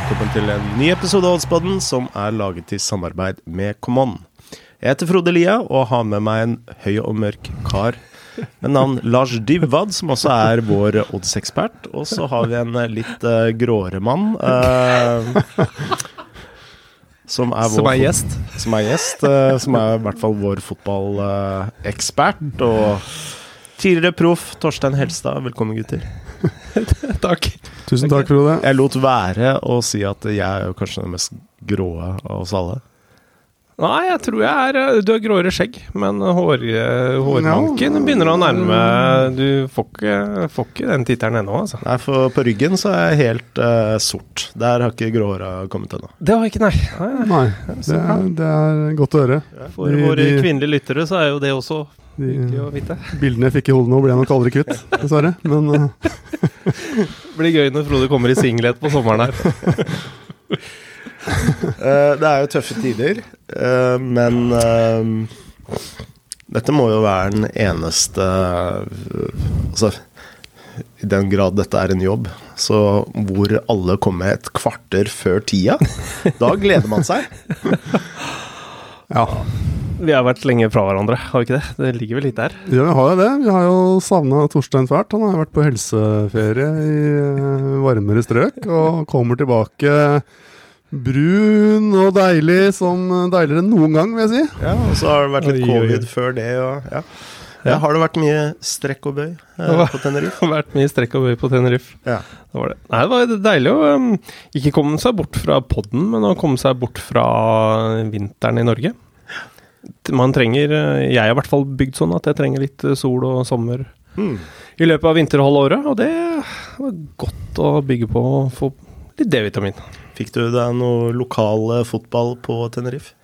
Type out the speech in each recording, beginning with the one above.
velkommen til en ny episode av Oddspodden som er laget i samarbeid med Common. Jeg heter Frode Lia og har med meg en høy og mørk kar med navn Lars Dybwad, som også er vår oddsekspert. Og så har vi en litt uh, gråere mann. Uh, som er, som er gjest. Som er gjest. Uh, som er i hvert fall vår fotballekspert. og tidligere proff Torstein Helstad. Velkommen, gutter. takk. Tusen takk, Frode. Jeg lot være å si at jeg er kanskje den mest grå av oss alle. Nei, jeg tror jeg er eh, Du har gråere skjegg, men hår, hårmanken ja. begynner å nærme Du får ikke, får ikke den tittelen ennå, altså. Nei, for på ryggen så er jeg helt uh, sort. Der har ikke gråhåra kommet ennå. Det har ikke, nei. Nei, nei det, er, det, er, godt å høre. For de, våre de, kvinnelige lyttere så er jo det også de, å vite. Bildene jeg fikk i hodet nå, ble jeg nok aldri kvitt, dessverre. Men uh. Blir gøy når Frode kommer i singlet på sommeren her. uh, det er jo tøffe tider, uh, men uh, dette må jo være den eneste Altså, i den grad dette er en jobb, så hvor alle kommer et kvarter før tida, da gleder man seg. ja. Vi har vært lenge fra hverandre, har vi ikke det? Det ligger vel litt der? Ja, vi har jo det. Vi har jo savna Torstein fælt. Han har vært på helseferie i varmere strøk, og kommer tilbake Brun og deilig som deiligere enn noen gang, vil jeg si. Ja, Og så har det vært litt covid før det. Og, ja. Ja, har det vært mye strekk og bøy eh, på Tenerife? Det har vært mye strekk og bøy på Tenerife. Ja. Det var det. Nei, det var deilig å um, ikke komme seg bort fra podden, men å komme seg bort fra vinteren i Norge. Man trenger eh, Jeg har i hvert fall bygd sånn at jeg trenger litt eh, sol og sommer mm. i løpet av vinterhalvåret, og det var godt å bygge på å få litt D-vitamin. Fikk du deg noe lokal fotball på Tenerife?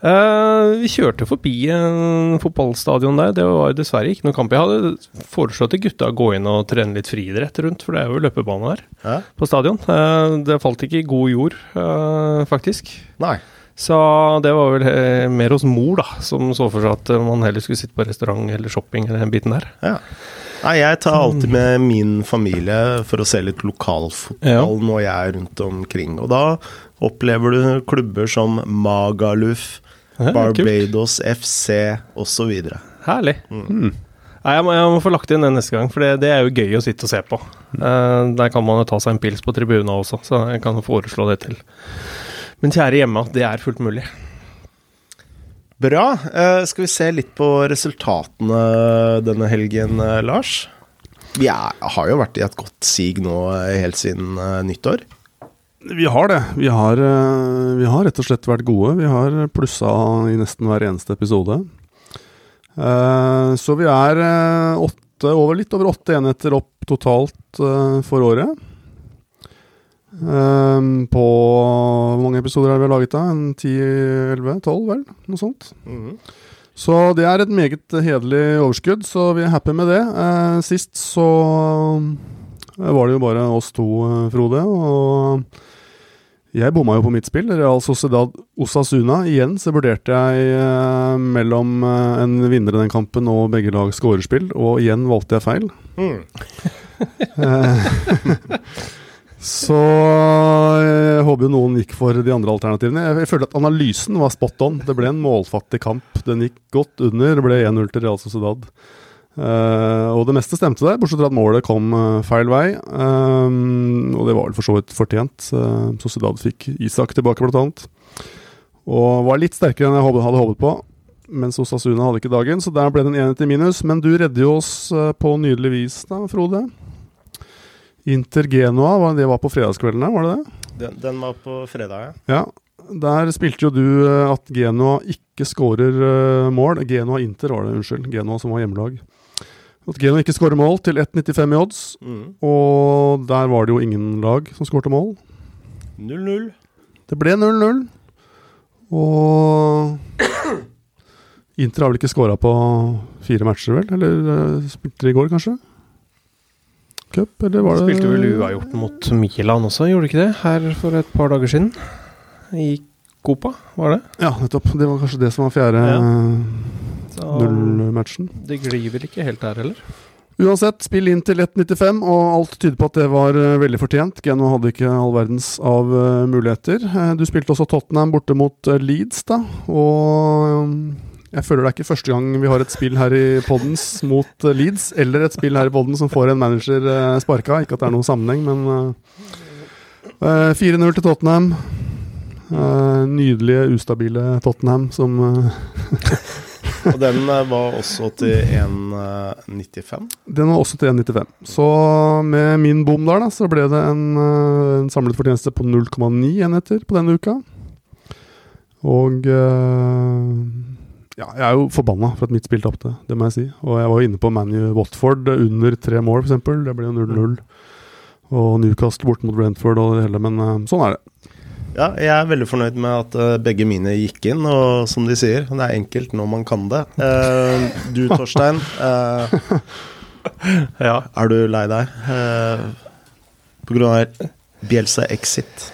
Uh, vi kjørte forbi en fotballstadion der. Det var dessverre ikke noen kamp. Jeg hadde foreslått til gutta å gå inn og trene litt friidrett rundt, for det er jo løpebane der Hæ? på stadion. Uh, det falt ikke i god jord, uh, faktisk. Nei. Så det var vel mer hos mor, da, som så for seg at man heller skulle sitte på restaurant eller shopping eller den biten der. Ja. Nei, jeg tar alltid med min familie for å se litt lokalfotball ja. når jeg er rundt omkring. Og da opplever du klubber som Magaluf, ja, Barbados kult. FC osv. Herlig. Mm. Mm. Nei, jeg må, jeg må, få lagt inn det neste gang, for det, det, er jo gøy å sitte og se på. Uh, der kan man jo ta seg en pils på tribuna også, så jeg kan foreslå det til min kjære hjemme at det er fullt mulig. Bra. Uh, skal vi se litt på resultatene denne helgen, uh, Lars? Vi er, har jo vært i et godt sig nå uh, helt siden nyttår. Vi har det. Vi har, vi har, rett og slett vært gode. Vi har plussa i nesten hver eneste episode. så vi er åtte, over, litt over åtte enheter opp totalt for året. Um, på Hvor mange episoder har vi laget da? 10-11-12, vel? Noe sånt. Mm. Så det er et meget hederlig overskudd, så vi er happy med det. Uh, sist så uh, var det jo bare oss to, uh, Frode. Og jeg bomma jo på mitt spill. Real Sociedad Osasuna. Igjen så vurderte jeg mellom en vinner i den kampen og begge lag skårespill, og igjen valgte jeg feil. Mm. Så jeg håper jo noen gikk for de andre alternativene. Jeg, føler at analysen var spot on. Det ble en målfattig kamp. Den gikk godt under. Det ble 1-0 til Real Sociedad. Uh, og det meste stemte der, bortsett fra at målet kom uh, feil vei. Um, og det var vel for så vidt fortjent. Uh, Sociedad fikk Isak tilbake, blant annet. Og var litt sterkere enn jeg hadde håpet på. Mens Osasuna hadde ikke dagen, så der ble det en enhet i minus. Men du redder jo oss på nydelig vis, da, Frode. Inter Genoa, det var på fredagskvelden her, var det det? Den, den, var på fredag, ja. ja. Der spilte jo du eh, at Genoa ikke skårer uh, mål. Genoa Inter var det, unnskyld. Genoa som var hjemmelag. At Genoa ikke skårer mål til 1,95 i odds. Mm. Og der var det jo ingen lag som skårte mål. 0-0. Det ble 0-0. Og Inter har vel ikke skåra på fire matcher, vel? Eller spilte spilte i går, kanskje? Cup, eller var det Spilte vel uavgjort mot Milan også, gjorde du ikke det? Her for et par dager siden. I Copa, var det? Ja, nettopp. Det var kanskje det som var fjerde ja. nullmatchen. Det glir vel ikke helt der heller? Uansett, spill inn til 1,95, og alt tyder på at det var eh, veldig fortjent. Genoa hadde ikke all verdens av eh, muligheter. Eh, du spilte også Tottenham borte mot Leeds, da. Og jeg føler det er ikke første gang vi har et spill her i Poddens mot eh, Leeds, eller et spill her i Podden som får en manager eh, sparka. Ikke at det er noen sammenheng, men eh, eh, 4-0 til Tottenham. Nydelige, ustabile Tottenham som Og den var også til 1,95. Den var også til 1,95. Så med min bom der, da, så ble det en, en samlet fortjeneste på 0,9 enheter på denne uka. Og ja, jeg er jo forbanna for at mitt spill tapte, det må jeg si. Og jeg var jo inne på ManU Watford under tre mål, f.eks. Det ble jo 0-0. Og Newcastle bort mot Brentford og det hele, men eh, sånn er det. Ja, jeg er veldig fornøyd med at eh, begge mine gikk inn, og som de sier, det er enkelt når man kan det. Eh, du, Torstein, eh, Ja. er du lei deg på grunn av Bjelsa Exit?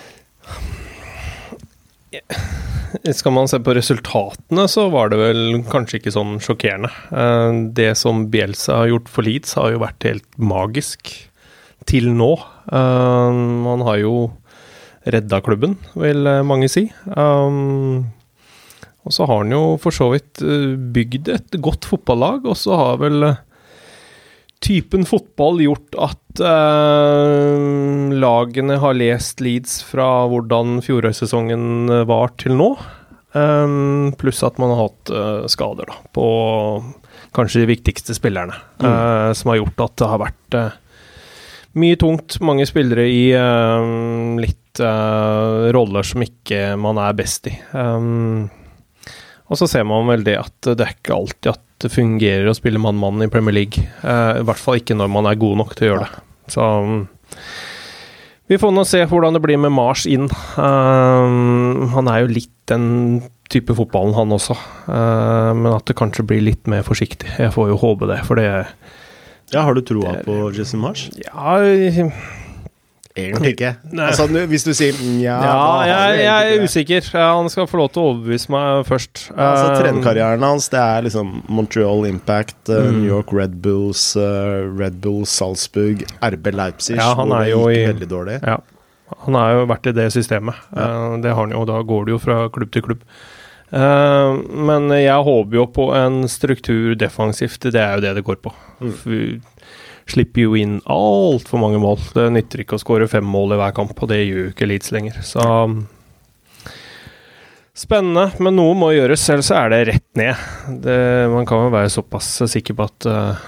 Skal man se på resultatene, så var det vel kanskje ikke sånn sjokkerende. Eh, Det som Bielsa har gjort for Leeds, har jo vært helt magisk til nå. Han Man har jo redda klubben, vil eh, mange si. Og så har han jo for så vidt eh, bygd et godt fotballag, og så har vel eh, typen fotball gjort at eh, lagene har lest Leeds fra hvordan fjorårssesongen var til nå. Um, pluss at man har hatt uh, skader da, på kanskje de viktigste spillerne. eh, som har gjort at det har vært uh, mye tungt. Mange spillere i litt roller som ikke man er best i. Um, og så ser man vel det at det er ikke alltid at det fungerer å spille mann-mann i Premier League. Eh, I hvert fall ikke når man er god nok til å gjøre det. Så um, vi får nå se hvordan det blir med Mars inn. Um, han er jo litt den type fotballen, han også. Uh, men at det kanskje blir litt mer forsiktig. Jeg får jo håpe det, for det Ja, Har du troa på Jesse Mars? Ja, Egentlig ikke. Altså, hvis du sier nja ja jeg, jeg er usikker. Han skal få lov til å overbevise meg først. Altså, Um, Trenerkarrieren hans det er liksom Montreal Impact, eh, Mm. New York Red Bulls, eh, Red Bull Salzburg, RB Leipzig, Ja, han er jo i- veldig dårlig. Ja. Han har jo vært i det systemet. Ja. det har han jo, da går det jo fra klubb til klubb. Eh, men jeg håper jo på en struktur defensivt. Det er jo det det går på. Mm. Slipper jo inn altfor mange mål. Det nytter ikke å skåre fem mål i hver kamp, og det gjør jo ikke Leeds lenger. Så Spennende, men noe må gjøres, ellers er det rett ned. Det, man kan jo være såpass sikker på at uh,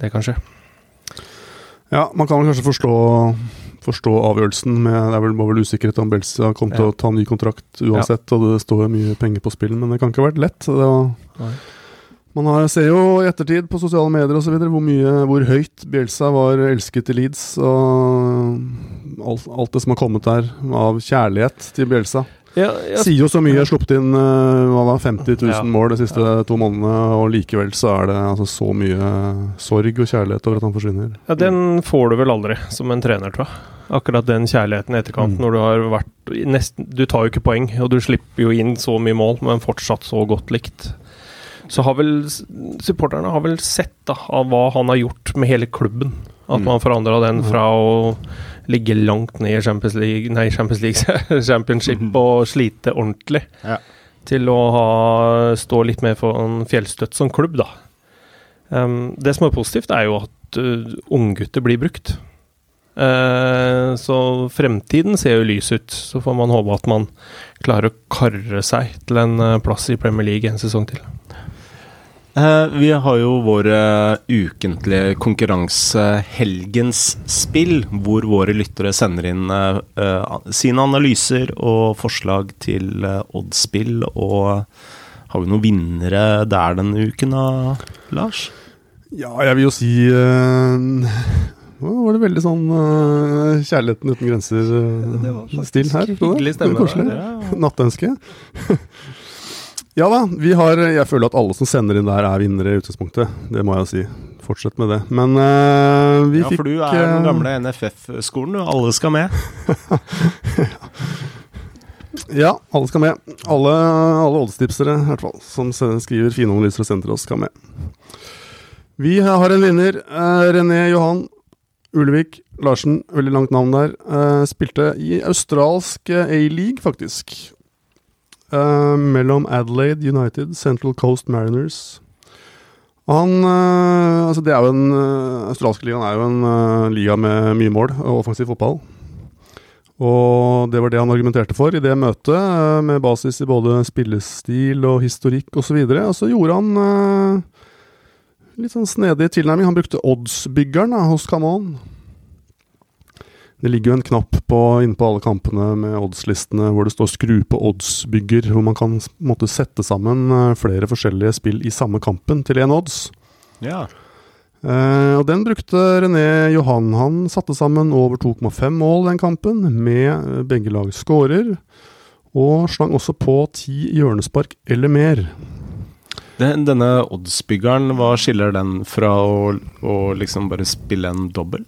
det kan skje. Ja, man kan vel kanskje forstå, forstå avgjørelsen med Det vel, var vel usikkerhet om Belsia kommer til å ta ny kontrakt uansett, og det står mye penger på spill, men det kan ikke ha vært lett. Det var, Nei. Man har, ser jo i ettertid på sosiale medier videre hvor mye, hvor høyt Bielsa var elsket i Leeds, og alt, alt det som har kommet der av kjærlighet til Bielsa. Ja, ja, Sier jo så mye, sluppet inn eh, da, 50 000 Ja. mål de siste to månedene, og likevel så er det altså så mye sorg og kjærlighet over at han forsvinner. Ja, Den får du vel aldri som en trener, tror jeg. Akkurat den kjærligheten i etterkant, Mm. når du har vært nesten, Du tar jo ikke poeng, og du slipper jo inn så mye mål, men fortsatt så godt likt. Så har vel supporterne har vel sett da, av hva han har gjort med hele klubben. At Mm. man forandra den fra å ligge langt ned i Champions League Nei, Champions League Championship og slite ordentlig, Ja. til å ha, stå litt mer for en fjellstøtt som klubb, da. Um, det som er positivt, er jo at uh, unggutter blir brukt. Uh, så fremtiden ser jo lys ut. Så får man håpe at man klarer å karre seg til en uh, plass i Premier League en sesong til. Eh, vi har jo vår eh, ukentlige konkurranse Helgens spill, hvor våre lyttere sender inn eh, sine analyser og forslag til oddspill. oddsspill. Og har vi noen vinnere der denne uken da, Lars? Ja, jeg vil jo si eh, Nå var det veldig sånn uh, kjærligheten uten grenser-stil her. så det? Hyggelig stemme. Koselig. der. Ja. Nattønske. ja da, vi har Jeg føler at alle som sender inn der, er vinnere i utgangspunktet. Det må jeg si. Fortsett med det. Men uh, vi ja, fikk for du er den eh, gamle NFF-skolen, du. Alle skal med. Ja, alle skal med. Alle, alle oddstipsere, i hvert fall, som skriver fine analyser og sender oss, skal med. Vi har en vinner. Uh, René Johan Ulevik Larsen, veldig langt navn der. uh, spilte i australsk A-league, faktisk. Eh, mellom Adelaide United, Central Coast Mariners. Han uh, Altså, det er jo en uh, Australske ligaen er jo en liga med mye mål og offensiv fotball. Og det var det han argumenterte for i det møtet, med basis i både spillestil og historikk osv. Og, så og så gjorde han litt sånn snedig tilnærming. Han brukte oddsbyggeren hos Camon. Det ligger jo en knapp på, inne på alle kampene med oddslistene hvor det står 'skru på oddsbygger', hvor man kan måtte sette sammen eh, flere forskjellige spill i samme kampen til én odds. Ja. Eh, og den brukte René Johan. Han satte sammen over 2,5 mål den kampen, med eh, begge lag scorer. Og slang også på ti hjørnespark eller mer. Den, denne oddsbyggeren, hva skiller den fra å, å liksom bare spille en dobbel?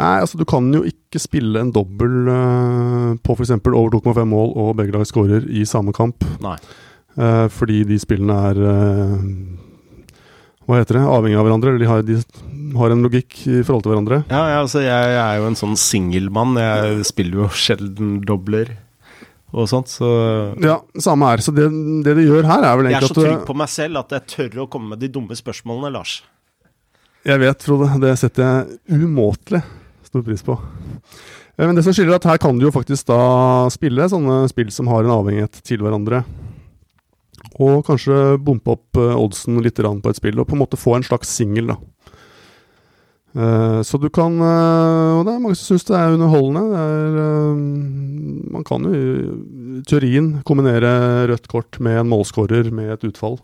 Nei, altså du kan jo ikke spille en dobbel uh, på f.eks. over 2,5 mål og begge lag skårer i samme kamp. Nei. Uh, fordi de spillene er uh, Hva heter det? Avhengig av hverandre. Eller de har, de har en logikk i forhold til hverandre. Ja, ja, altså jeg, jeg er jo en sånn singelmann. Jeg spiller jo sjelden dobler og sånt, så Ja, samme her. Så det, det du gjør her, er vel egentlig at Jeg er så trygg på meg selv at jeg tør å komme med de dumme spørsmålene, Lars. Jeg vet, Frode. Det setter jeg umåtelig stor pris på. Eh, Men det som skiller er at her kan du jo faktisk da spille sånne spill som har en avhengighet til hverandre. Og kanskje bompe opp eh, oddsen litt på et spill, og på en måte få en slags singel, da. Eh, Så du kan Og det er mange som syns det er underholdende. Det er, man kan jo i teorien kombinere rødt kort med en målskårer med et utfall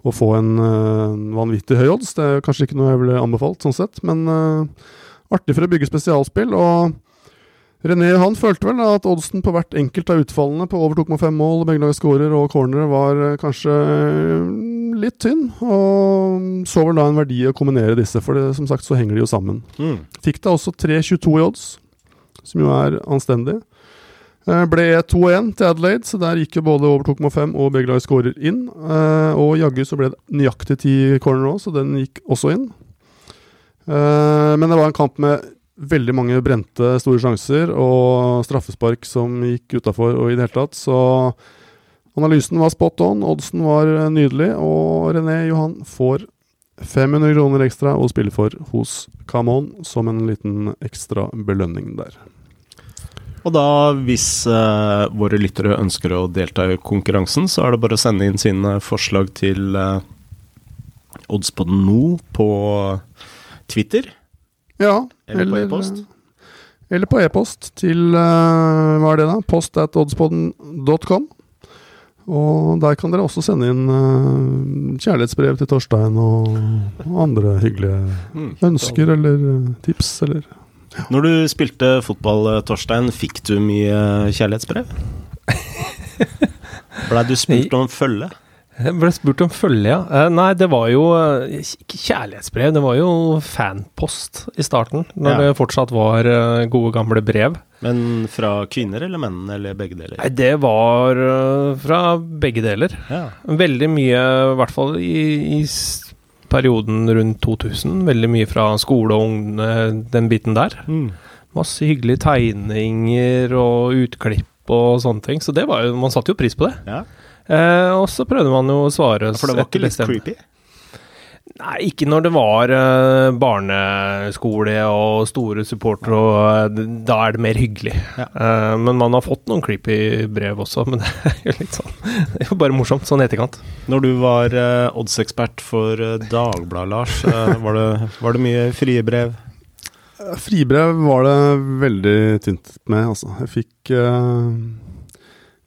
å få en en vanvittig høy odds. Det er kanskje ikke noe jeg ville anbefalt, sånn sett, men øh, artig for å bygge spesialspill. Og René han følte vel at oddsen på hvert enkelt av utfallene på over 2,5 mål, begge lag scorer og cornere, var øh, kanskje øh, litt tynn. Og så vel da en verdi å kombinere disse, for det, som sagt så henger de jo sammen. Mm. Fikk da også 3,22 i odds, som jo er anstendig. Eh, Ble 2-1 til Adelaide, så der gikk jo både over 2,5 og begge lag skårer inn. Eh, Og jaggu så ble det nøyaktig ti corner òg, så den gikk også inn. Eh, Men det var en kamp med veldig mange brente store sjanser og straffespark som gikk utafor og i det hele tatt, så analysen var spot on, oddsen var eh, nydelig, og René Johan får 500 kroner ekstra å spille for hos Camon som en liten ekstra belønning der. Og da, hvis eh, våre lyttere ønsker å delta i konkurransen, så er det bare å sende inn sine forslag til uh, Oddspodden nå på Twitter. Ja, Eller på e-post? Eller på e-post til eh, Hva er det, da? Post at oddspodden.com. Og der kan dere også sende inn eh, kjærlighetsbrev til Torstein og, andre hyggelige Mm. ønsker eller eh, tips eller Når du spilte fotball, Torstein, fikk du mye kjærlighetsbrev? Blei du spurt om følge? Jeg ble spurt om følge, ja. Eh, Nei, det var jo eh, ikke kjærlighetsbrev, det var jo fanpost i starten. Når Ja. det fortsatt var eh, gode, gamle brev. Men fra kvinner eller menn, eller begge deler? Nei, det var fra begge deler. Ja. Veldig mye, i hvert fall i, i perioden rundt 2000, veldig mye fra skole og unge, den biten der. Mm. Masse hyggelige tegninger og utklipp og sånne ting. Så det var jo, man satte jo pris på det. ja. Eh, og så prøvde man jo å svare For det var ikke litt bestemt- creepy? Nei, ikke når det var uh, barneskole og store supportere, og uh, da er det mer hyggelig. Ja. Uh, men man har fått noen creepy brev også, men det er jo litt sånn Det er jo bare morsomt, sånn i etterkant. Når du var uh, oddsekspert for uh, Dagbladet, Lars, var, det, var det mye frie brev? Eh, Fribrev var det veldig tynt med, altså. Jeg fikk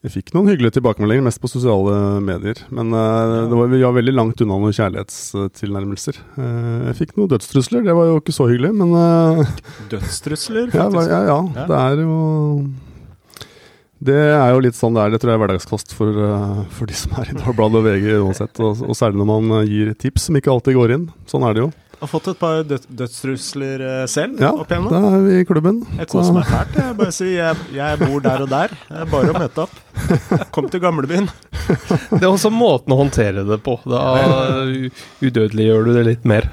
Jeg fikk noen hyggelige tilbakemeldinger, mest på sosiale medier. Men uh, det var, vi var veldig langt unna noen kjærlighetstilnærmelser. Uh, jeg fikk noen dødstrusler, det var jo ikke så hyggelig, men uh, Dødstrusler, ja, ja, ja, Ja. det er jo Det er jo litt sånn det er. Det tror jeg er hverdagskost for, for de som er i Dagbladet og VG uansett. Og, og særlig når man gir tips som ikke alltid går inn. Sånn er det jo. Har fått et par død dødstrusler eh, selv Ja, opp da igjennom. er vi i klubben. Jeg koser meg fælt. Jeg bare sier jeg, jeg bor der og der. Det er bare å møte opp. Kom til gamlebyen. Det er også måten å håndtere det på. Da udødeliggjør du det litt mer.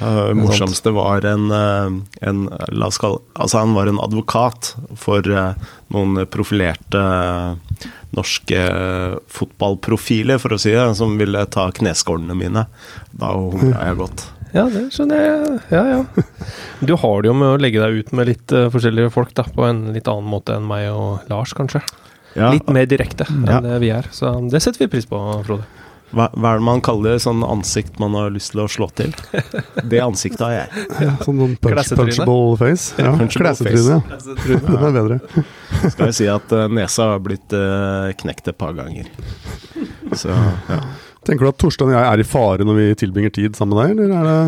Uh, morsomste var en, eh, en La oss kalle Altså, han var en advokat for eh, noen profilerte norske fotballprofiler, for å si det, som ville ta kneskålene mine. Da humra jeg godt. Ja, det skjønner jeg. Ja, ja. Du har det jo med å legge deg ut med litt uh, forskjellige folk, da, på en litt annen måte enn meg og Lars, kanskje. Ja, Litt mer direkte enn Ja. det vi er. Så det setter vi pris på, Frode. hva, hva er det man kaller sånn ansikt man har lyst til å slå til? Det ansiktet har jeg. Ja, sånn noen punch, punchable face. Ja, Klesetryne, ja. Den er bedre. Skal jeg si at eh, nesa har blitt eh, knekt et par ganger. Så ja. Tenker du at Torstein og jeg er i fare når vi tilbringer tid sammen med deg, eller er det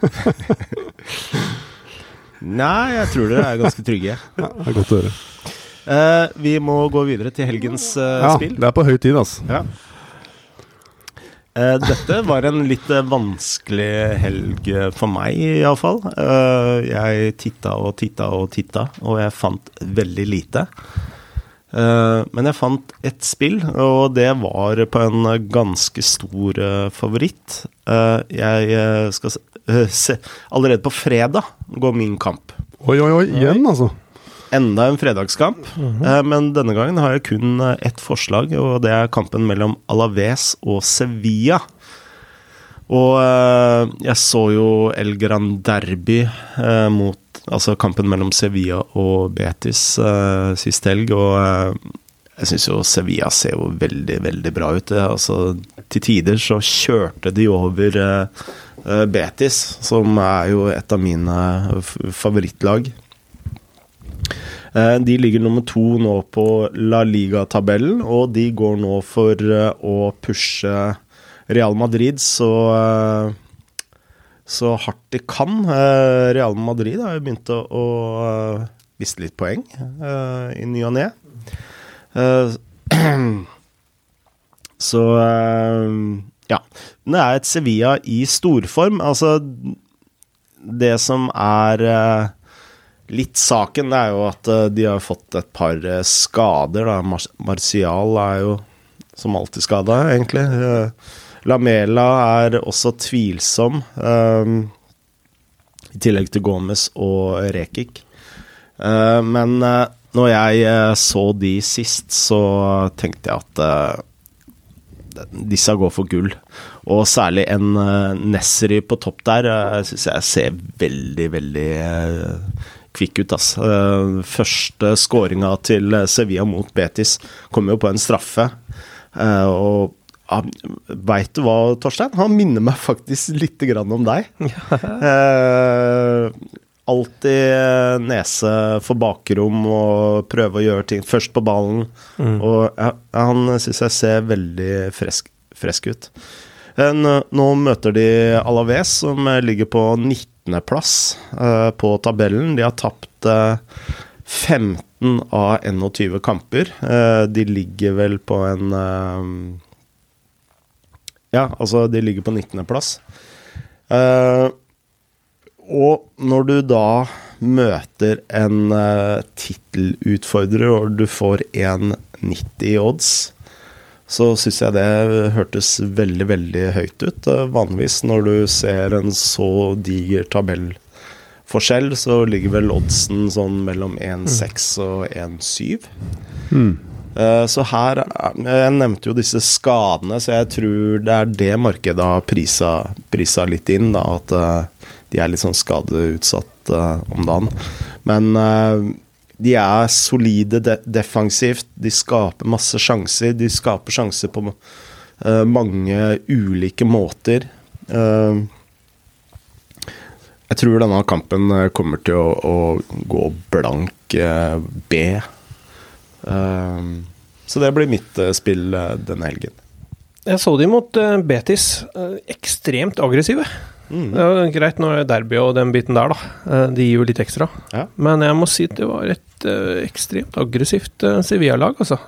Nei, jeg tror dere er ganske trygge. Ja, det er godt å høre. Uh, vi må gå videre til helgens uh, Ja, spill. det er på høy tid, altså. Ja. Uh, dette var en litt vanskelig helg for meg, iallfall. Uh, jeg titta og titta og titta, og jeg fant veldig lite. Eh, men jeg fant ett spill, og det var på en ganske stor eh, favoritt. Eh, jeg skal se, Allerede på fredag går min kamp. Oi, oi, oi, igjen, altså. Enda en fredagskamp, eh, men denne gangen har jeg kun ett forslag, og det er kampen mellom Alaves og Sevilla. Og jeg så jo El Gran Derby mot Altså kampen mellom Sevilla og Betis uh, sist helg, og uh, jeg syns jo Sevilla ser jo veldig, veldig bra ut. Det, altså, til tider så kjørte de over uh, eh, Betis, som er jo et av mine favorittlag. Eh, De ligger nummer to nå på La Liga-tabellen, og de går nå for eh, å pushe Real Madrid så, eh, så hardt de kan. Eh, Real Madrid har jo begynt å, å eh, miste litt poeng eh, i ny og ne. Så ja. Men det er et Sevilla i storform. Altså, det som er litt saken, det er jo at de har fått et par skader. Da. Mar Martial er jo som alltid skada, egentlig. Eh, Lamela er også tvilsom, um, i tillegg til Gomez og Rekik. Uh, men uh, når jeg eh, så de sist, så tenkte jeg at eh, disse går for gull. Og særlig en uh, Nesri på topp der uh, syns jeg ser veldig, veldig uh, kvikk ut. ass. Uh, første skåringa til Sevilla mot Betis kom jo på en straffe. Og veit du hva, Torstein? Han minner meg faktisk lite grann om deg. eh, alltid eh, nese for bakrom og prøve å gjøre ting først på ballen. Og ja, han syns jeg ser veldig fresk, fresk ut. En, Nå nå møter de Alaves, som eh, ligger på 19.-plass eh, på tabellen. De har tapt eh, 15 av 21 kamper. Eh, de ligger vel på en eh, Ja, altså, de ligger på 19.-plass. Uh, og når du da møter en uh, tittelutfordrer, og du får 1,90 odds, så syns jeg det hørtes veldig, veldig høyt ut. Uh, vanligvis når du ser en så diger tabellforskjell, så ligger vel oddsen sånn mellom 1,6 og 1,7. Hmm. Eh, Så her er- Jeg nevnte jo disse skadene, så jeg tror det er det markedet har prisa, prisa litt inn. Da, at eh, de er litt sånn skadeutsatt eh, om dagen. Men de er solide de defensivt. De skaper masse sjanser. De skaper sjanser på mange ulike måter. Jeg tror denne kampen kommer til å, å gå blank B. Um, så det blir mitt eh, spill eh, denne helgen. Jeg så de mot eh, Betis. ekstremt aggressive. Mm. Det var greit når det er derby og den biten der, da. De gir jo litt ekstra. Ja. Men jeg må si at det var et ekstremt aggressivt Sevilla-lag, altså.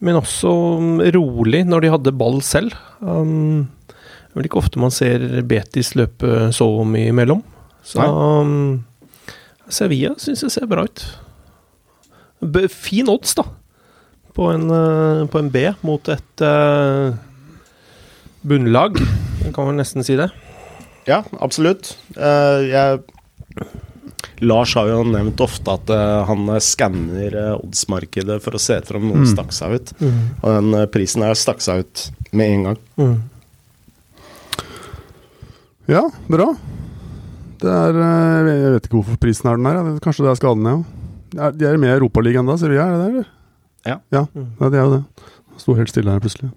Men også mm, rolig når de hadde ball selv. Um, Det er vel ikke ofte man ser Betis løpe så mye imellom. Så um, Sevilla syns jeg ser bra ut. B fin odds, da. På en, uh, på en B mot et uh, bunnlag. Jeg kan vel nesten si det. Ja, absolutt. Uh, jeg Lars har jo nevnt ofte at uh, han eh, skanner eh, oddsmarkedet for å se etter om noen Mm. stakk seg ut. Og den eh, prisen her stakk seg ut med en gang. Mm. Ja, bra. Det er eh, Jeg vet ikke hvorfor prisen er den her. Kanskje det er skadene, ja. Er- De er med i Europaligaen enda, Sevilla, er det det, eller? Ja. Ja, Mm. ja, det er jo det. Sto helt stille her plutselig.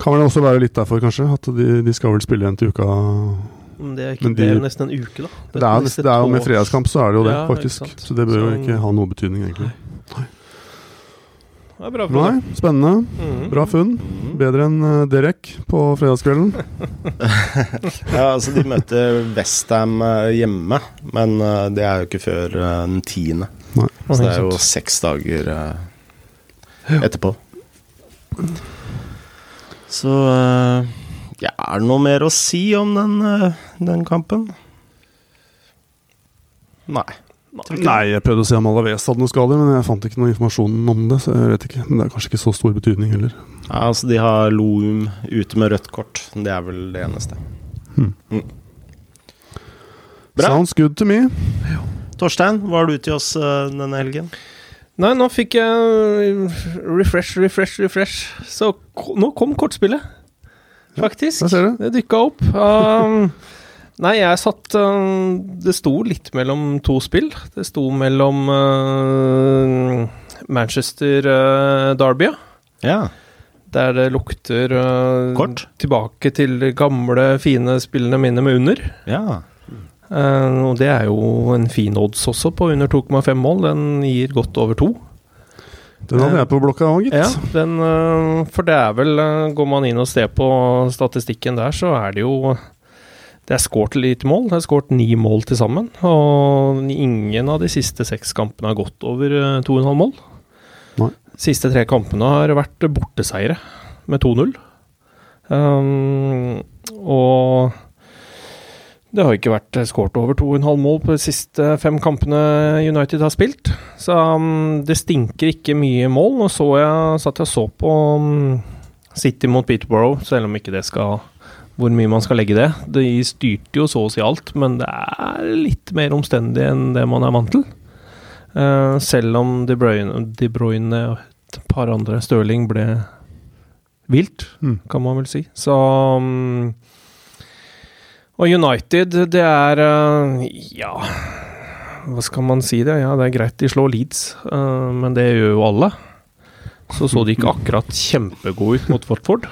Kan vel også være litt derfor, kanskje. At de, de skal vel spille igjen til uka Men det er, ikke, Men de- det er jo nesten en uke, da. Det er, jo nest- det er jo med fredagskamp, så er det jo det, Ja, faktisk. Så det bør jo ikke ha noe betydning, egentlig. Nei. Det er bra, funn. Nei, spennende. Mhm. Bra funn. Bedre enn eh, Derek på fredagskvelden. Ja, altså De møter Westham hjemme, men eh, det er jo ikke før eh, den tiende. Nei. Så det er jo seks dager eh, etterpå. Så eh, ja, er det noe mer å si om den, eh, den kampen? Nei. Nei, jeg prøvde å se om Alaves hadde noen skader, men jeg fant ikke noe informasjon om det. Så jeg vet ikke, Men det er kanskje ikke så stor betydning heller. Ja, altså De har Loum ute med rødt kort. Det er vel det eneste. Hmm. Mm. Bra. Sounds good to me. Torstein, hva har du til oss eh, denne helgen? Nei, nå fikk jeg refresh, refresh, refresh. Så nå kom kortspillet, faktisk. Ja, ser du. Det dykka opp. Um, nei, jeg satt um, Det sto litt mellom to spill. Det sto mellom uh, Manchester uh, Derby, ja. Ja. der det lukter uh, Kort? tilbake til de gamle, fine spillene mine med under. ja. Uh, og det er jo en fin odds også, på under 2,5 mål. Den gir godt over to. Den hadde jeg på blokka òg, gitt. Ja, den, øh, for det er vel øh, Går man inn og ser på statistikken der, så er det jo Det er skåret lite mål. Det er skåret ni mål til sammen. Og ingen av de siste seks kampene har gått over øh, 2,5 mål. Nei. Siste tre kampene har vært borteseiere med 2-0. Um, og det har ikke vært skåret over 2,5 mål på de siste fem kampene United har spilt. Så um, det stinker ikke mye mål. Nå så jeg, satt jeg og så på um, City mot Peterborough, selv om ikke det skal Hvor mye man skal legge det. De styrte jo så å si alt, men det er litt mer omstendig enn det man er vant til. Uh, selv om De Bruyne, De Bruyne og et par andre, Stirling, ble vilt, Mm. kan man vel si. Så um, Og United, det er uh, Ja, hva skal man si det? Ja, det er greit de slår Leeds, uh, men det gjør jo alle. Så så de ikke akkurat kjempegode ut mot Watford.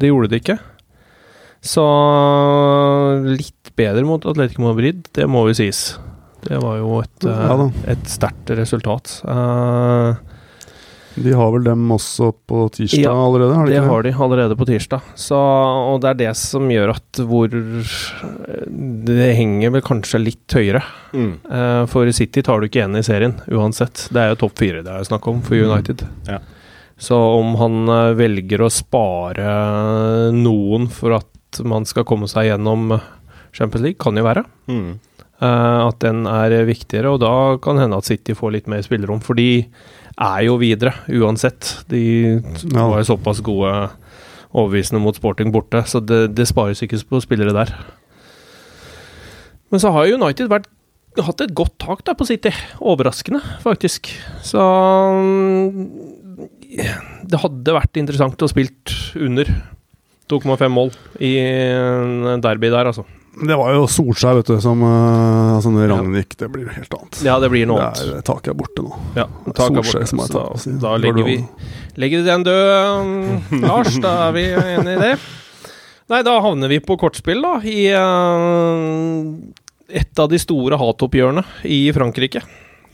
Det gjorde de ikke. Så litt bedre mot Atletico Madrid, det må jo sies. Det var jo et, Ja et sterkt resultat. Uh, De har vel dem også på tirsdag Ja, allerede? Har de det ikke har de allerede på tirsdag. Så, og det er det som gjør at hvor Det henger vel kanskje litt høyere. Mm. Uh, For City tar du ikke igjen i serien, uansett. Det er jo topp fire det er snakk om for United. Ja. Så om han eh, velger å spare noen for at man skal komme seg gjennom Champions League, kan jo være. Mm. Uh, at den er viktigere, og da kan hende at City får litt mer spillerom. For de er jo videre, uansett. De var jo såpass gode overbevisende mot Sporting borte, så det, det spares ikke på spillere der. Men så har United vært, hatt et godt tak da på City. Overraskende, faktisk. Så mm, det hadde vært interessant å spilt under 2,5 mål i en derby der, altså. Det var jo Solskjær, vet du, som uh, altså når Ragnhild Det blir jo helt annet. Ja, det blir noe Det annet. er, taket er borte nå. Ja, taket er borte. som er Så da legger vi, legger vi den død, um, Lars. Da er vi enige i det. Nei, da havner vi på kortspill, da. I uh, et av de store hatoppgjørene i Frankrike.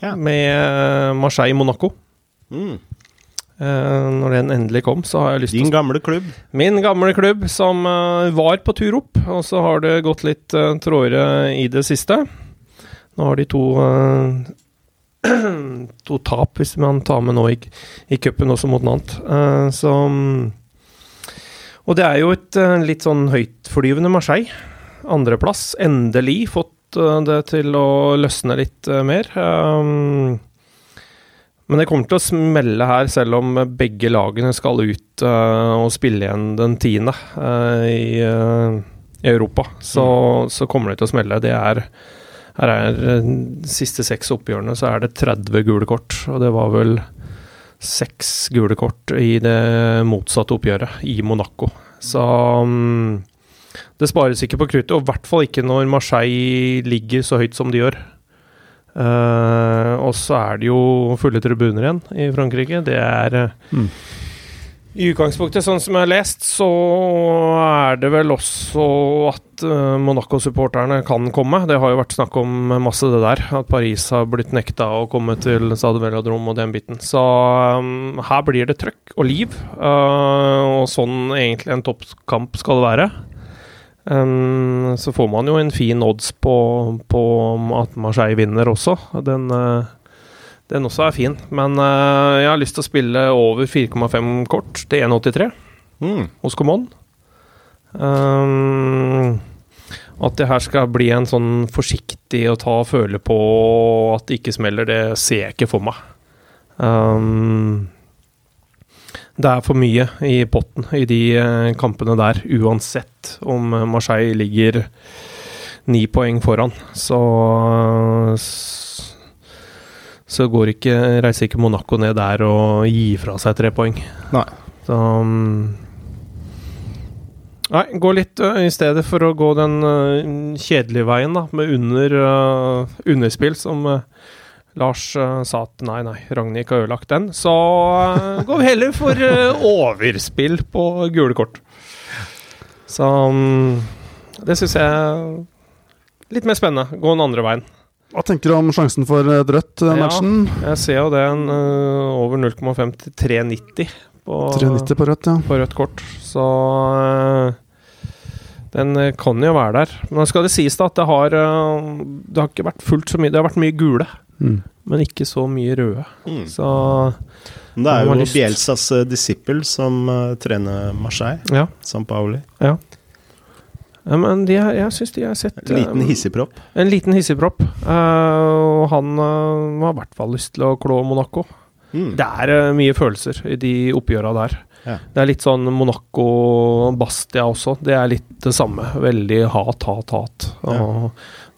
Ja. Med Marseille-Monaco. Mm. Uh, når den endelig kom, så har jeg lyst til Din gamle klubb. Min gamle klubb som uh, var på tur opp, og så har det gått litt uh, trådere i det siste. Nå har de to To tap, hvis man tar med nå i, i cupen også mot Nant. Uh, så Og det er jo et uh, litt sånn høytflyvende Marseille. Andreplass. Endelig fått uh, det til å løsne litt eh, mer. Um, men det kommer til å smelle her, selv om begge lagene skal ut uh, og spille igjen den tiende uh, i, uh, i, Europa. Så, så, kommer det til å smelle. Det er Her er de siste seks oppgjørene, så er det 30 gule kort. Og det var vel seks gule kort i det motsatte oppgjøret, i Monaco. Så um, det spares ikke på kruttet, og i hvert fall ikke når Marseille ligger så høyt som de gjør. Uh, og så er det jo fulle tribuner igjen i Frankrike. Det er uh, mm. I utgangspunktet, sånn som jeg har lest, så er det vel også at uh, Monaco-supporterne kan komme. Det har jo vært snakk om masse det der. At Paris har blitt nekta å komme til Stade Velodrom og den biten. Så um, her blir det trøkk og liv. og sånn egentlig en toppkamp skal det være. Um, så får man jo en fin odds på, på at Marseille vinner også. Den, uh, den også er fin. Men uh, jeg har lyst til å spille over 4,5 kort til 1,83 mm. hos Common. Um, at det her skal bli en sånn forsiktig å ta og føle på at det ikke smeller, det ser jeg ikke for meg. Um, det er for mye i potten i de eh, kampene der, uansett om Marseille ligger ni poeng foran. Så så går ikke, reiser ikke Monaco ned der og gir fra seg tre poeng. Nei. Så Nei, gå litt uh, i stedet for å gå den kjedelige veien, da, med under, underspill, som Lars uh, sa at nei, nei, Ragnhild ikke har ødelagt den. Så uh, går vi heller for uh, overspill på gule kort. Så um, det syns jeg er litt mer spennende. Gå den andre veien. Hva tenker du om sjansen for et rødt matchen? Ja, jeg ser jo det en, over 0,5 til 3,90 på, 390 på rødt, ja. på rødt kort. Så den kan jo være der. Men skal det sies da at det har, det har ikke vært fullt så mye Det har vært mye gule. Mm. Men ikke så mye røde. Mm. Så Det er jo Bielsas uh, disippel som uh, trener Marseille. Ja. San Pauli. Ja. ja men de, jeg syns de har sett En liten hissigpropp? Uh, en liten hissigpropp. og han har i hvert fall lyst til å klå Monaco. Mm. Det er mye følelser i de oppgjøra der. Ja. Det er litt sånn Monaco-Bastia også. Det er litt det samme. Veldig hat, hat, hat. Ja.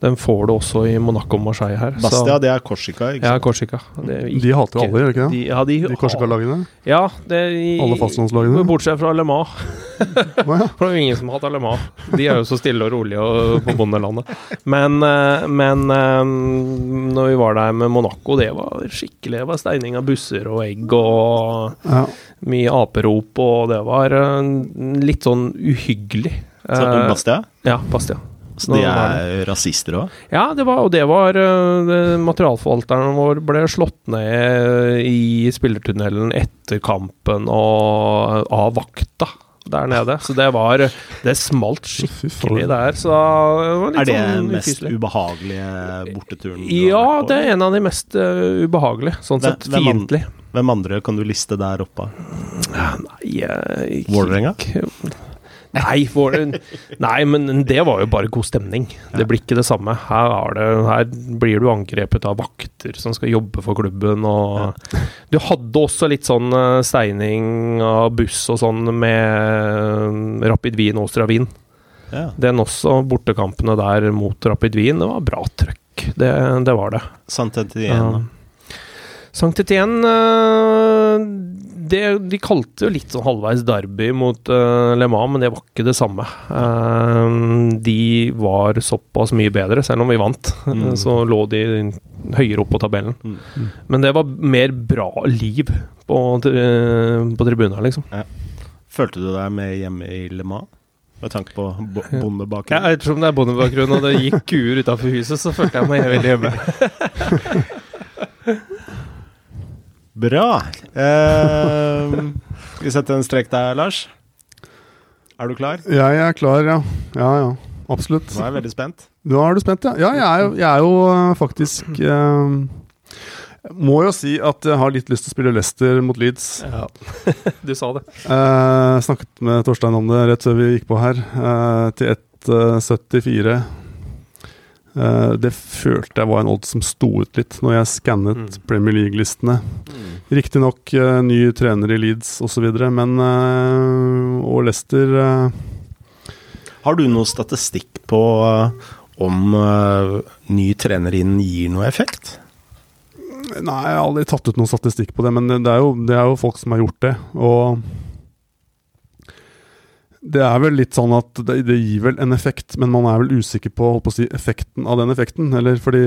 Den får du også i Monaco og Marseille her. Bastia, det er Korsika, ikke sant? Ja, Korsika. de hater jo alle, gjør de ikke det? De, ja, de, de Korsika-lagene? Ja, det, i, alle fastlandslagene? Bortsett fra Le Mans. For det er jo ingen som har Le Mans. De er jo så stille og rolige og på bondelandet. Men, eh, men eh, når vi var der med Monaco, det var skikkelig Det var steining av busser og egg og ja. mye aperop, og det var eh, litt sånn uhyggelig. Så Bastia? Ja, Bastia. Så de er rasister òg? Ja, det var, og det var uh, Materialforvalteren vår ble slått ned i spillertunnelen etter kampen og av vakta der nede. Så det var Det smalt skikkelig der. Så det er det den sånn mest ufyselig. ubehagelige borteturen? Ja, det er en av de mest uh, ubehagelige. Sånn hvem, sett fiendtlig. Hvem, hvem andre kan du liste der oppe? Nei Vålerenga? Nei, for, nei, men det var jo bare god stemning. Det blir ikke det samme. Her, det, her, blir du angrepet av vakter som skal jobbe for klubben, og Du hadde også litt sånn eh, steining av buss og sånn med Rapid Wien og Wien. Ja. Den også, bortekampene der mot Rapid Wien, det var bra trøkk. Det, det var det. Sant igjen, da. Sankt Etienne uh, De kalte jo litt sånn halvveis derby mot uh, Le Mans, men det var ikke det samme. Uh, de var såpass mye bedre, selv om vi vant. Mm. Så lå de høyere opp på tabellen. Mm. Men det var mer bra liv på, på tribunen, liksom. Ja. Følte du deg med hjemme i Le Mans? Med tanke på bondebakgrunn? Ja, ettersom det er bondebakgrunn og det gikk kuer utafor huset, så følte jeg meg veldig hjemme. Bra. Eh, vi setter en strek der, Lars. Er du klar? Jeg er klar, ja. Ja, ja. Absolutt. Nå er jeg veldig spent. Nå er du spent, ja. Ja, jeg er jo, jeg er jo uh, faktisk eh, må jo si at jeg har litt lyst til å spille Leicester mot Leeds. Ja. du sa det. Eh, snakket med Torstein om det rett før vi gikk på her. Eh, til 1,74. Eh, det følte jeg var en odd som sto ut litt når jeg skannet Mm. Premier League-listene. Riktignok uh, ny trener i Leeds osv., men uh, Og Leicester uh, Har du noe statistikk på om ny trener inn gir noe effekt? Nei, jeg har aldri tatt ut noen statistikk på det, men det er jo, det er jo folk som har gjort det. Og det er vel litt sånn at det, det gir vel en effekt, men man er vel usikker på, på å si, effekten av den effekten. Eller fordi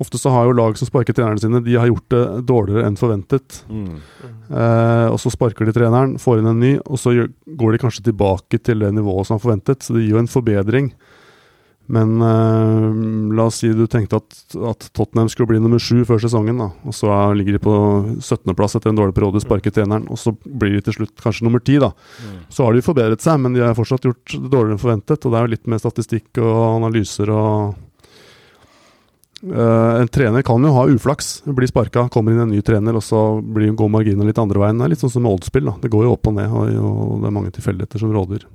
ofte så har jo lag som sparker trenerne sine, de har gjort det dårligere enn forventet. Eh, og så sparker de treneren, får inn en ny, og så gjør, går de kanskje tilbake til det nivået som er forventet. Så det gir jo en forbedring. Men eh, la oss si du tenkte at, at Tottenham skulle bli nummer sju før sesongen, da. Og så er- ligger de på 17.-plass etter en dårlig periode, sparker treneren, og så blir de til slutt kanskje nummer ti, da. Så har de forbedret seg, men de har fortsatt gjort det dårligere enn forventet. Og det er jo litt med statistikk og analyser og Eh, En trener kan jo ha uflaks. Blir sparka, kommer inn en ny trener, og så blir, går marginene litt andre veien. Det er litt sånn som med oddspill. Det går jo opp og ned, og, og det er mange tilfeldigheter som råder.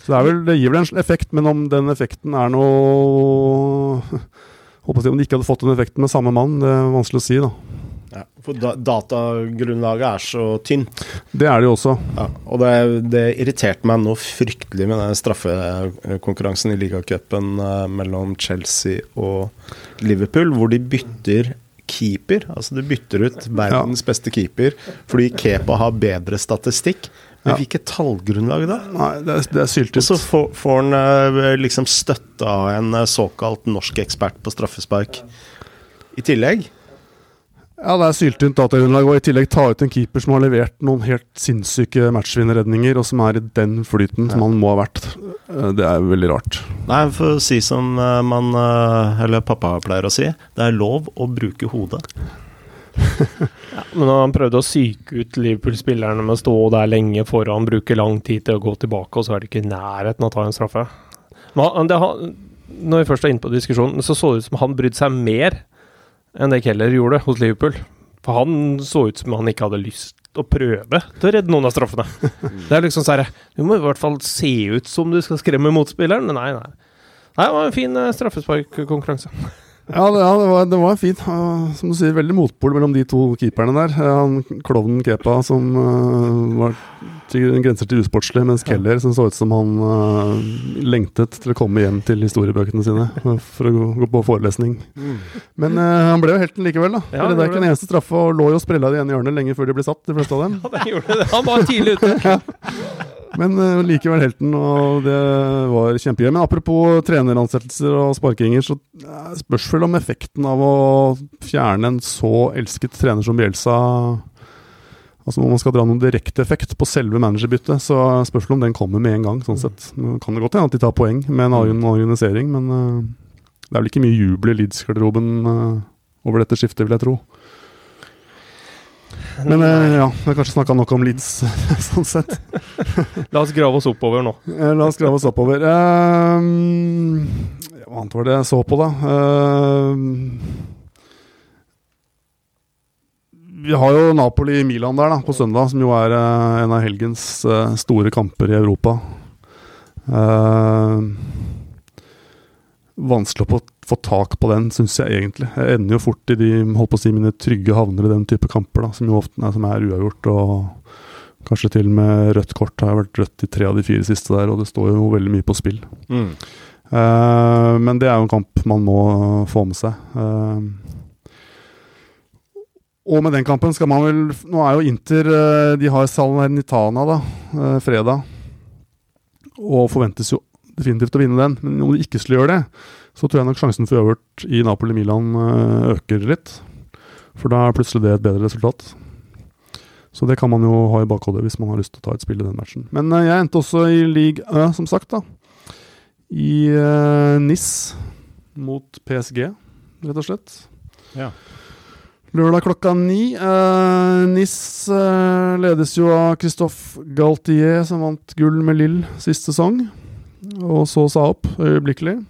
Så det, er vel, det gir vel en effekt, men om den effekten er noe Håper å si Om de ikke hadde fått den effekten med samme mann, det er vanskelig å si, da. Ja, for da, datagrunnlaget er så tynt. Det er det jo også. Ja, og det, det irriterte meg noe fryktelig med den straffekonkurransen i ligacupen eh, mellom Chelsea og Liverpool, hvor de bytter keeper. Altså du bytter ut verdens beste keeper fordi Kepa har bedre statistikk. Men Ja. hvilket tallgrunnlag da? Nei, det er, det er Og så får, får han eh, liksom støtte av en eh, såkalt norsk ekspert på straffespark i tillegg. Ja, det er syltynt datagrunnlag, og i tillegg ta ut en keeper som har levert noen helt sinnssyke matchvinnerredninger, og som er i den flyten som han må ha vært. Eh, Det er veldig rart. Nei, for å si som eh, man, eh, eller pappa pleier å si, det er lov å bruke hodet. Men når han prøvde å psyke ut Liverpool-spillerne med å stå der lenge foran, bruke lang tid til å gå tilbake, og så er det ikke i nærheten av å ta en straffe. Men det, når vi først er inne på diskusjonen, så så det ut som han brydde seg mer enn det Keller gjorde hos Liverpool. For han så ut som han ikke hadde lyst å prøve til å redde noen av straffene. Det er liksom sånn Du må i hvert fall se ut som du skal skremme motspilleren. Men nei, nei. Nei, det var en fin eh, straffesparkkonkurranse. Ja, det, ja, det, var, det var fint. Uh, som du sier, veldig motpol mellom de to keeperne der. Uh, han klovnen Kepa som uh, var til grenser til usportslig, mens Keller som så ut som han uh, lengtet til å komme hjem til historiebøkene sine for å gå, gå på forelesning. Men uh, han ble jo helten likevel, da. Ja, det er ikke en eneste straffe, og lå jo og sprella i det ene hjørnet lenge før de ble satt, de fleste av dem. Ja, det gjorde det. Han var tidlig ute. Men uh, likevel helten, og det var kjempegøy. Men apropos treneransettelser og sparkinger, så uh, spørs vel om effekten av å fjerne en så elsket trener som Bjelsa Altså Når man skal dra noen direkte effekt på selve managerbyttet, så spørs det om den kommer med en gang. sånn sett. Kan det godt hende at de tar poeng med en organisering, men uh, det er vel ikke mye jubel i Leeds-garderoben over dette skiftet, vil jeg tro. Men uh, ja, vi har kanskje snakka nok om Leeds, sånn sett. La oss grave oss oppover nå. Eh, La oss grave oss oppover. Ehm, hva annet var det jeg så på, da? Ehm, vi har jo Napoli-Milan der da, på søndag, som jo er uh, en av helgens uh, store kamper i Europa. Ehm, vanskelig å få, få tak på den, syns jeg egentlig. Jeg ender jo fort i de holdt på å si, mine trygge havner i den type kamper, da, som jo ofte er, som er uavgjort. og Kanskje til og med rødt kort. Det har vært rødt i tre av de fire siste der, og det står jo veldig mye på spill. Mm. Uh, men det er jo en kamp man må få med seg. Uh, og med den kampen skal man vel Nå er jo Inter eh, De har Salernitana da, fredag. Og forventes jo definitivt å vinne den. Men om de ikke skulle gjøre det, så tror jeg nok sjansen for øvert i Napoli-Milan eh, øker litt. For da er plutselig det et bedre resultat. Så det kan man jo ha i bakhodet hvis man har lyst til å ta et spill i den matchen. Men eh, jeg endte også i league Ø, som sagt, da. I uh, NIS mot PSG, rett og slett. Ja. Lørdag klokka ni. Uh, NIS eh, ledes jo av Christophe Galtier, som vant gull med Lill sist sesong. Og så sa opp øyeblikkelig.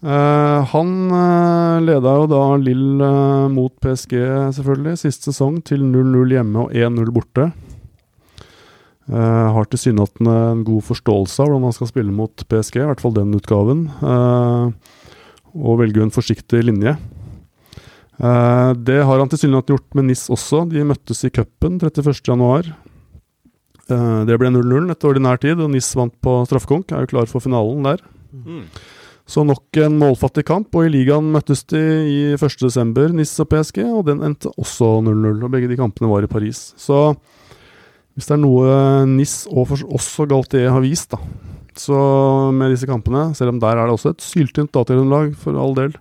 Eh, han uh, leda jo da Lill uh, mot PSG, selvfølgelig, sist sesong, til 0-0 hjemme og 1-0 borte. Uh, har tilsynelatende en god forståelse av hvordan han skal spille mot PSG, i hvert fall den utgaven. eh, og velger en forsiktig linje. Eh, det har han tilsynelatende gjort med NIS også. De møttes i cupen 31.1. Uh, det ble 0-0 etter ordinær tid, og NIS vant på straffekonk. Er jo klar for finalen der. Mm. Så nok en målfattig kamp, og i ligaen møttes de i 1.12., NIS og PSG, og den endte også 0-0. Og begge de kampene var i Paris. Så hvis det er noe NIS og også Galtier har vist, da, så med disse kampene, selv om der er det også et syltynt datagrunnlag, for all del,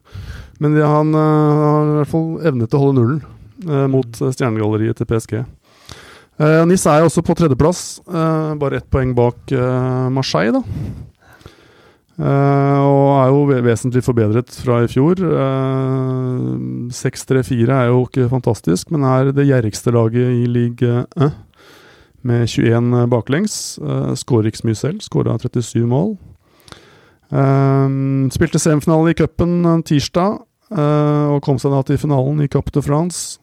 men det, han uh, har i hvert fall evnet å holde nullen uh, mot stjernegalleriet til PSG. Uh, NIS er jo også på tredjeplass, bare ett poeng bak Marseille, da. Og er jo vesentlig forbedret fra i fjor. 6-3-4 er jo ikke fantastisk, men er det gjerrigste laget i league 1. Med 21 baklengs. Uh, Skårer ikke så mye selv, skåra 37 mål. spilte semifinale i cupen tirsdag, og kom seg da til finalen i Cap de France.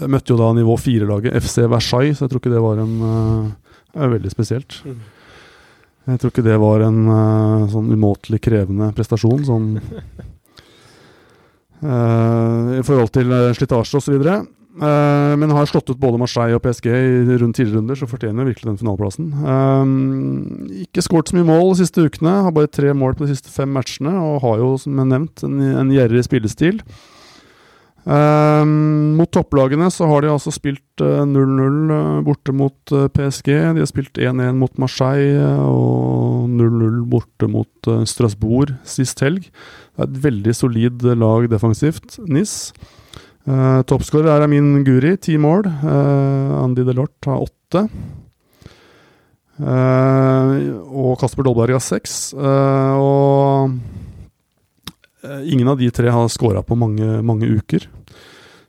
Møtte jo da nivå 4-laget FC Versailles, så jeg tror ikke det var en uh, veldig spesielt. Jeg tror ikke det var en uh, sånn umåtelig krevende prestasjon, sånn uh, I forhold til uh, slitasje osv. Uh, men har slått ut både Marseille og PSG i rundt tidligere runder, så fortjener virkelig den finaleplassen. Uh, ikke skåret så mye mål de siste ukene, har bare tre mål på de siste fem matchene, og har jo, som jeg nevnt, en, en gjerrig spillestil. Um, mot topplagene så har de altså spilt 0-0 uh, borte mot uh, PSG. De har spilt 1-1 mot Marseille og 0-0 borte mot uh, Strasbourg sist helg. Det er et veldig solid lag defensivt, NIS. Uh, Toppskårer er Amin Guri, ti mål. Andy Delort har åtte. og Kasper Dolberg har seks. og Eh, ingen av de tre har scora på mange, mange, uker.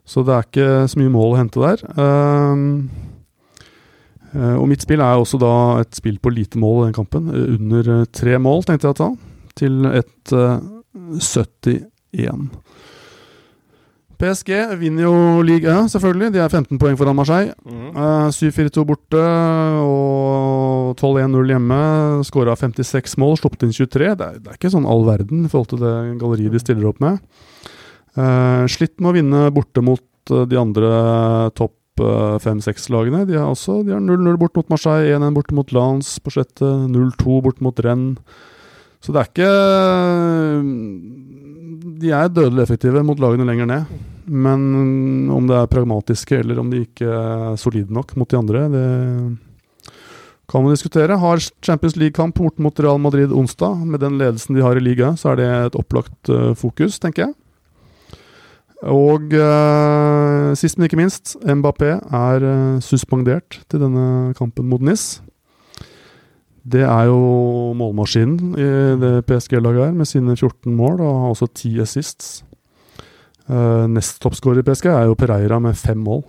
Så det er ikke så mye mål å hente der. Um, og mitt spill er også da et spill på lite mål i den kampen. Under tre mål, tenkte jeg å ta. Til et uh, 71. PSG vinner jo ligaen, selvfølgelig. De er 15 poeng foran Marseille. Mm. Uh, 7-4-2 borte og 12-1-0 hjemme. Skåra 56 mål, sluppet inn 23. Det er, det er, ikke sånn all verden i forhold til det galleriet de stiller opp med. Uh, slitt med å vinne borte mot uh, de andre topp fem-seks-lagene. De har også 0-0 bort mot Marseille, 1-1 borte mot Lance på sjette, 0-2 bort mot Rennes. Så det er ikke De er dødelig effektive mot lagene lenger ned. Men om det er pragmatiske eller om de ikke er solide nok mot de andre, det kan man diskutere. Har Champions League-kamp bort mot Real Madrid onsdag. Med den ledelsen de har i ligaen, så er det et opplagt uh, fokus, tenker jeg. Og uh, sist, men ikke minst, Mbappé er uh, suspendert til denne kampen mot NIS. Det er jo målmaskinen i det PSG-laget her, med sine 14 mål og også 10 assists. Uh, nest toppskårer i PSG er jo Pereira med fem mål.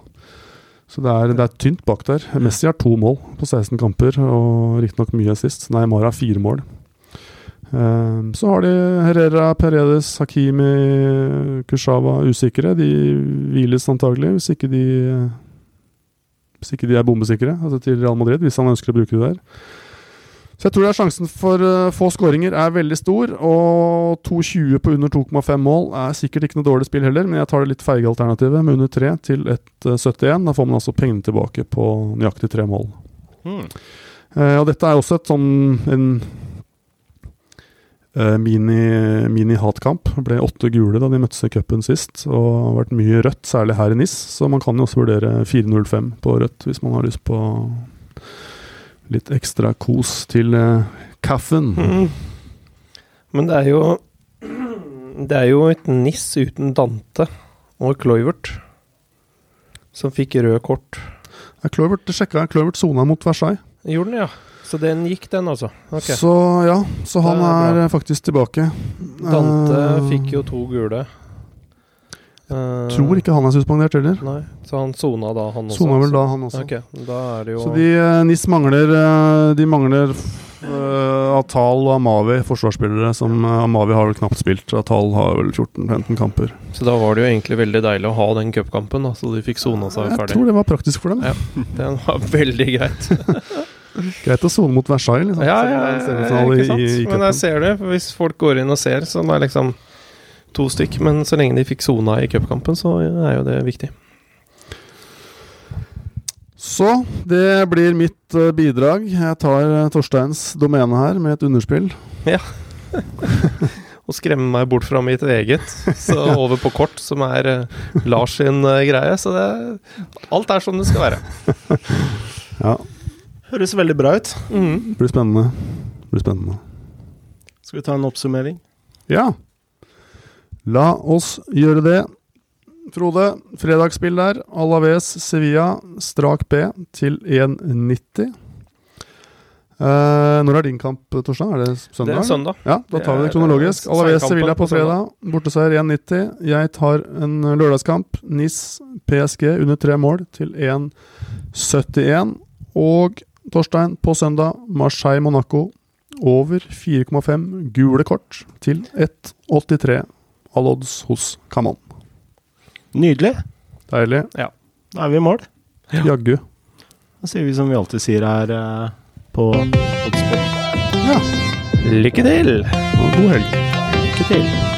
Så det er, det er, tynt bak der. Messi har to mål på 16 kamper, og riktignok mye assist. Neymar har fire mål. Um, så har de Herrera, Peredes, Hakimi, Kushava usikre. De hviles antagelig, hvis ikke de Hvis ikke de er bombesikre altså til Real Madrid, hvis han ønsker å bruke det der. Så jeg tror er sjansen for uh, få skåringer er veldig stor. Og 2,20 på under 2,5 mål er sikkert ikke noe dårlig spill heller, men jeg tar det litt feige alternativet med under 3 til 1,71. uh, 71. Da får man altså pengene tilbake på nøyaktig tre mål. Hmm. Uh, og dette er også et sånn en mini-hatkamp. Mini ble åtte gule da de møttes i cupen sist, og har vært mye rødt, særlig her i NIS. Så man kan jo også vurdere 4-0-5 på rødt hvis man har lyst på litt ekstra kos til uh, kaffen. Mm. Men det er jo Det er jo et NIS uten Dante og Cloivert som fikk rød kort. Ja, Cloivert sjekka Cloivert sona mot Versailles. Gjorde den, ja. Så den gikk, den, altså? Okay. Så ja, så han er, er, faktisk tilbake. Dante uh, fikk jo to gule. Uh, tror ikke han er suspendert heller. Nei, Så han sona da, han også? Sona vel da, han også. Okay, da er det jo så de uh, NIS mangler uh, De mangler Uh, Atal og Amavi, forsvarsspillere som uh, Amavi har vel knapt spilt. Atal har vel 14-15 kamper. Så da var det jo egentlig veldig deilig å ha den cupkampen, så de fikk sona seg Jeg tror det var praktisk for dem. Ja. Den var veldig greit. Greit å sone mot Versailles, liksom. Ja, ja, ja, ja, det ja, ikke sant. i, i Men jeg ser ser for hvis folk går inn og ser, så er liksom to stykk. Men så lenge de fikk sona i cupkampen, så er jo det viktig. Så det blir mitt eh, bidrag. Jeg tar eh, Torsteins domene her med et underspill. Ja. Og skremme meg bort fra mitt eget, så over på kort, som er eh, Lars sin greie. Så det, alt er som det skal være. Ja, Høres veldig bra ut. Mm. blir spennende. Blir spennende. Skal vi ta en oppsummering? Ja. La oss gjøre det. Frode, fredagsspill der. Alaves Sevilla, strak B til 1,90. Eh, når er din kamp, Torstein? Er det søndag? Det er søndag. Ja, da tar vi det kronologisk. eh, Alaves Sevilla på fredag. Borteseier 1,90. Jeg tar en lørdagskamp. NIS PSG under tre mål til 1,71. Og Torstein på søndag. Marseille Monaco over 4,5 gule kort til 1,83. All odds hos Kamon. Nydelig. Deilig. Da er vi i mål. Jaggu. Da sier vi som vi alltid sier her eh, på Oddspot. Ja. Lykke til! og God helg. Lykke til.